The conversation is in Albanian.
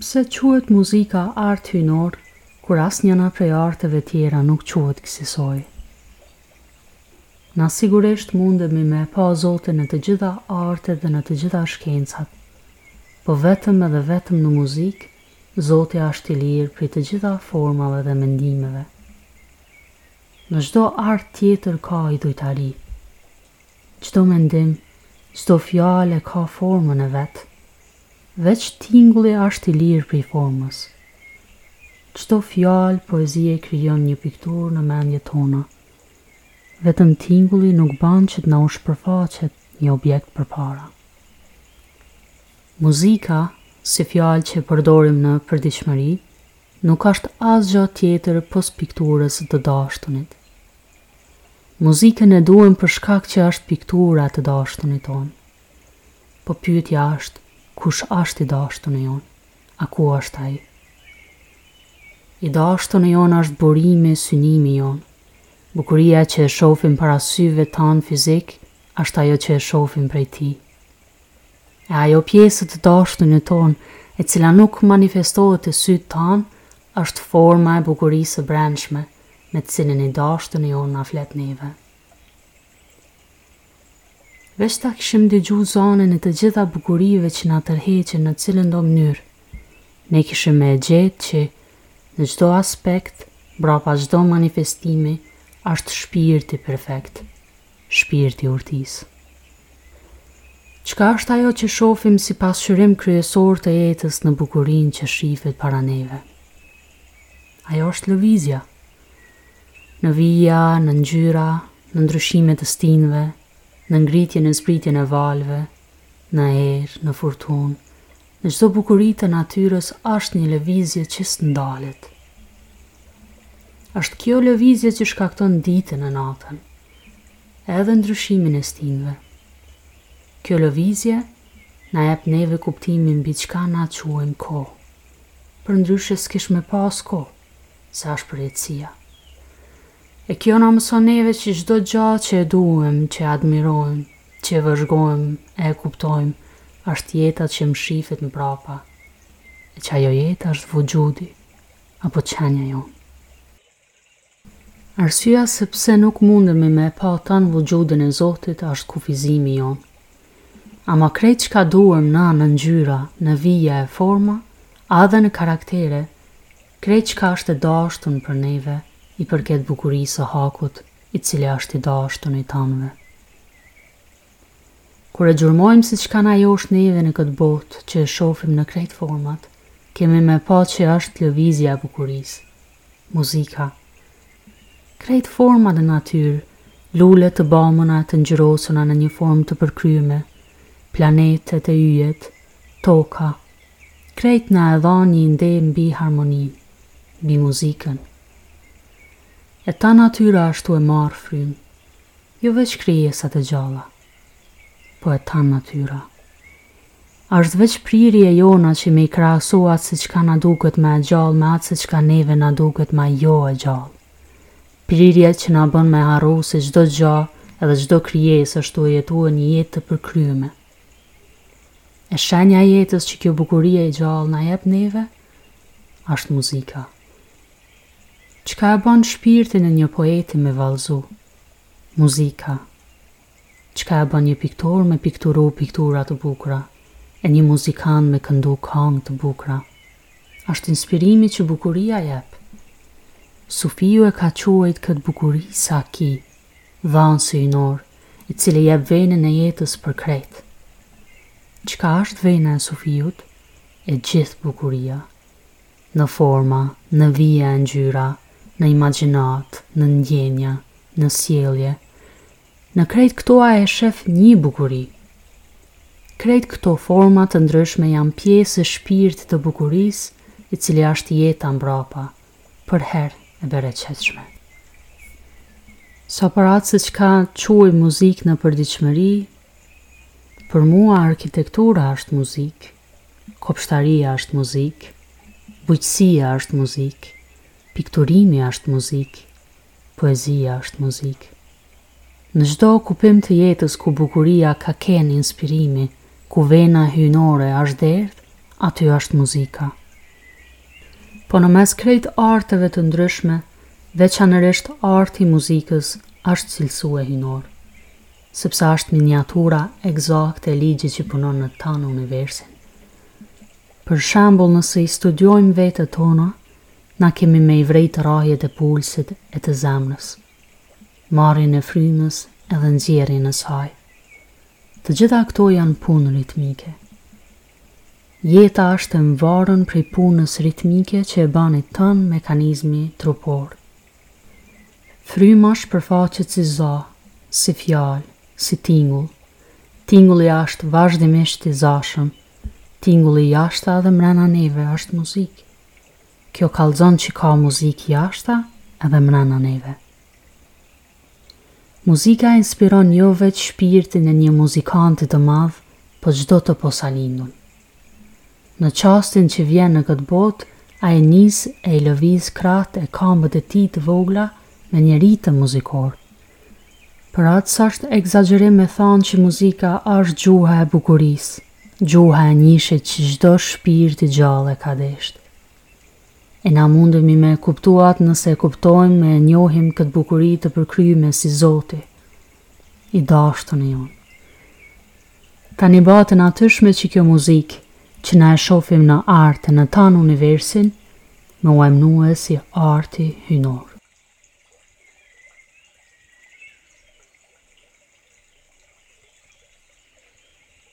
Pse quhet muzika art hyjnor kur asnjëna prej arteve tjera nuk quhet kësisoj? Na sigurisht mundemi me e pa Zotin në të gjitha artet dhe në të gjitha shkencat, po vetëm edhe vetëm në muzikë Zoti asht i lirë prej të gjitha formave dhe mendimeve. Në çdo art tjetër ka idhujtari, Çdo mendim, çdo fjalë e ka formën e vet. Veç tingulli asht i lirë prej formës. Çdo fjalë poezie krijon një pikturë në mendjet tona. Vetëm tingulli nuk ban që të na u shpërfaqet një objekt përpara. Muzika, si fjalë që e përdorim në përditshmëri, nuk asht asgjë tjetër pos pikturës së të dashtunit. Muzikën e duhem për shkak që është piktura e të dashtunit tonë. Po pyetja është kush është i dashtuni jonë? A ku është ai? I dashtuni jonë është burimi e synimi jonë. Bukuria që e shofim para syve tanë fizik është ajo që e shofim prej tij. E ajo pjesë e të dashtunit tonë e cila nuk manifestohet te sytë tanë është forma e bukurisë së brendshme me të cilën i dashtuni jonë na flet neve. Veç ta kishim dëgju zanin e të gjitha bukurive që na tërheqin në cilëndo mënyrë, ne kishim me e gjetë që në çdo aspekt, mbrapa çdo manifestimi, është shpirti perfekt. Shpirti i urtisë. Çka është ajo që e shofim si pasqyrim kryesor të jetës në bukurinë që shifet para neve? Ajo është lëvizja. Në vija, në ngjyra, në ndryshimet e stinëve, në ngritjen e zbritjen e valëve, në erë, në furtunë, Në çdo bukuri të natyrës asht një lëvizje që s'ndalet. Është kjo lëvizje që shkakton ditën e natën, edhe ndryshimin e stinëve. Kjo lëvizje na jep neve kuptimin mbi çka na quajmë kohë. Përndryshe s'kish me pas kohë, se asht përjetësia. E kjo na mëson neve që çdo gjë që e duhem, që e admirojmë, që e vëzhgojmë e e kuptojmë, është jeta që mshifet mprapa, e që ajo jetë është vuxhudi, apo qenia jonë. Arsyeja se pse nuk mundemi me e pa tanë vuxhudin e Zotit është kufizimi jonë. Ama krejt çka duhem na në ngjyra, në vija e forma, a dhe në karaktere, Krejt çka është e dashtun për neve i përket bukurisë së Hakut i cili është i dashtun i tanve. Kur e gjurmojmë se çka na josh neve në këtë botë që e shofim në krejt format, kemi me pa që është lëvizja e bukurisë. Muzika. Krejt format në natyrë, lulet të bamna e të ngjyrosuna në një formë të përkryeme, planetet e yjet, toka, Krejt na e jep një ide mbi harmoninë, mbi muzikën. E tanë natyra asht tu e marrë frymë, jo veç krijesat e gjalla, po e tanë natyra. Asht veç prirje e jona që me i krahasu atë se çka na duket ma e gjallë me atë se çka neve na duket ma jo e gjallë. Prirje që na bën me harru se çdo gjë edhe çdo krijesë është tu e jetue një jetë të përkryeme. E shenja e jetës që kjo bukuri e gjallë na jep neve është muzika. Çka e bën shpirtin e një poeti me vallëzu? Muzika. Çka e bën një piktor me pikturu piktura të bukura e një muzikant me këndu kangë të bukura? Është inspirimi që bukuria jep. Sufiu e ka quajt këtë bukuri saki. Dhanësi hyjnor, i cili jep venën e jetës për krejt. Çka është vena e sufiut? E gjithë bukuria. Në forma, në vija e ngjyra, në imagjinatë, në ndjenja, në sjellje. Në krejt këto ai e shef nji bukuri. Krejt këto forma të ndryshme janë pjesë e shpirtit të bukurisë, i cili është jeta mbrapa. përherë e bereqetshme. Sa për atë se çka quaj muzikë në përditshmëri, për mua arkitektura është muzikë, kopshtaria është muzikë, bujqësia është muzikë, pikturimi është muzikë, Poezia është muzikë. Në çdo okupim të jetës ku bukuria ka kenë inspirimi, ku vena hyjnore është derdhë, aty është muzika. Po në mes krejt arteve të ndryshme, veçanërisht arti i muzikës është cilësue hyjnor, sepse është miniatura ekzakte e ligjit që punon në tanë universin. Për shembull nëse i studiojmë vetet tona, na kemi me i vrejtë rrahjet e pulsit e të zemrës, marrjen e frymës edhe nxjerrjen e saj. Të gjitha këto janë punë ritmike. Jeta është e mvarën prej punës ritmike që e ban i tanë mekanizmi trupor. Fryma shpërfaqet si za, si fjalë, si tingull. Tingulli është vazhdimisht i zashëm. Tingulli jashta dhe mrena neve është muzikë. Kjo kallxon që ka muzikë jashta edhe mrena neve. Muzika inspiron jo veç shpirtin e një muzikanti të madh, po çdo të posalindun. Në çastin që vjen në këtë botë, ai nis e i lëviz krahët e kambët e tij të vogla me një ritëm muzikor. Për atë s'ashtë ekzagjerim me thanë që muzika ashtë gjuha e bukurisë. Gjuha e njishit që çdo shpirt i gjallë e ka dashtë. E na mundemi me e kuptu atë nëse e kuptojmë e e njohim këtë bukuri të përkryme si Zoti, i dashtuni jonë. Tani bahet e natyshme që kjo muzikë, që na e shofim në art e në tanë universin, me u emnue si arti hyjnor.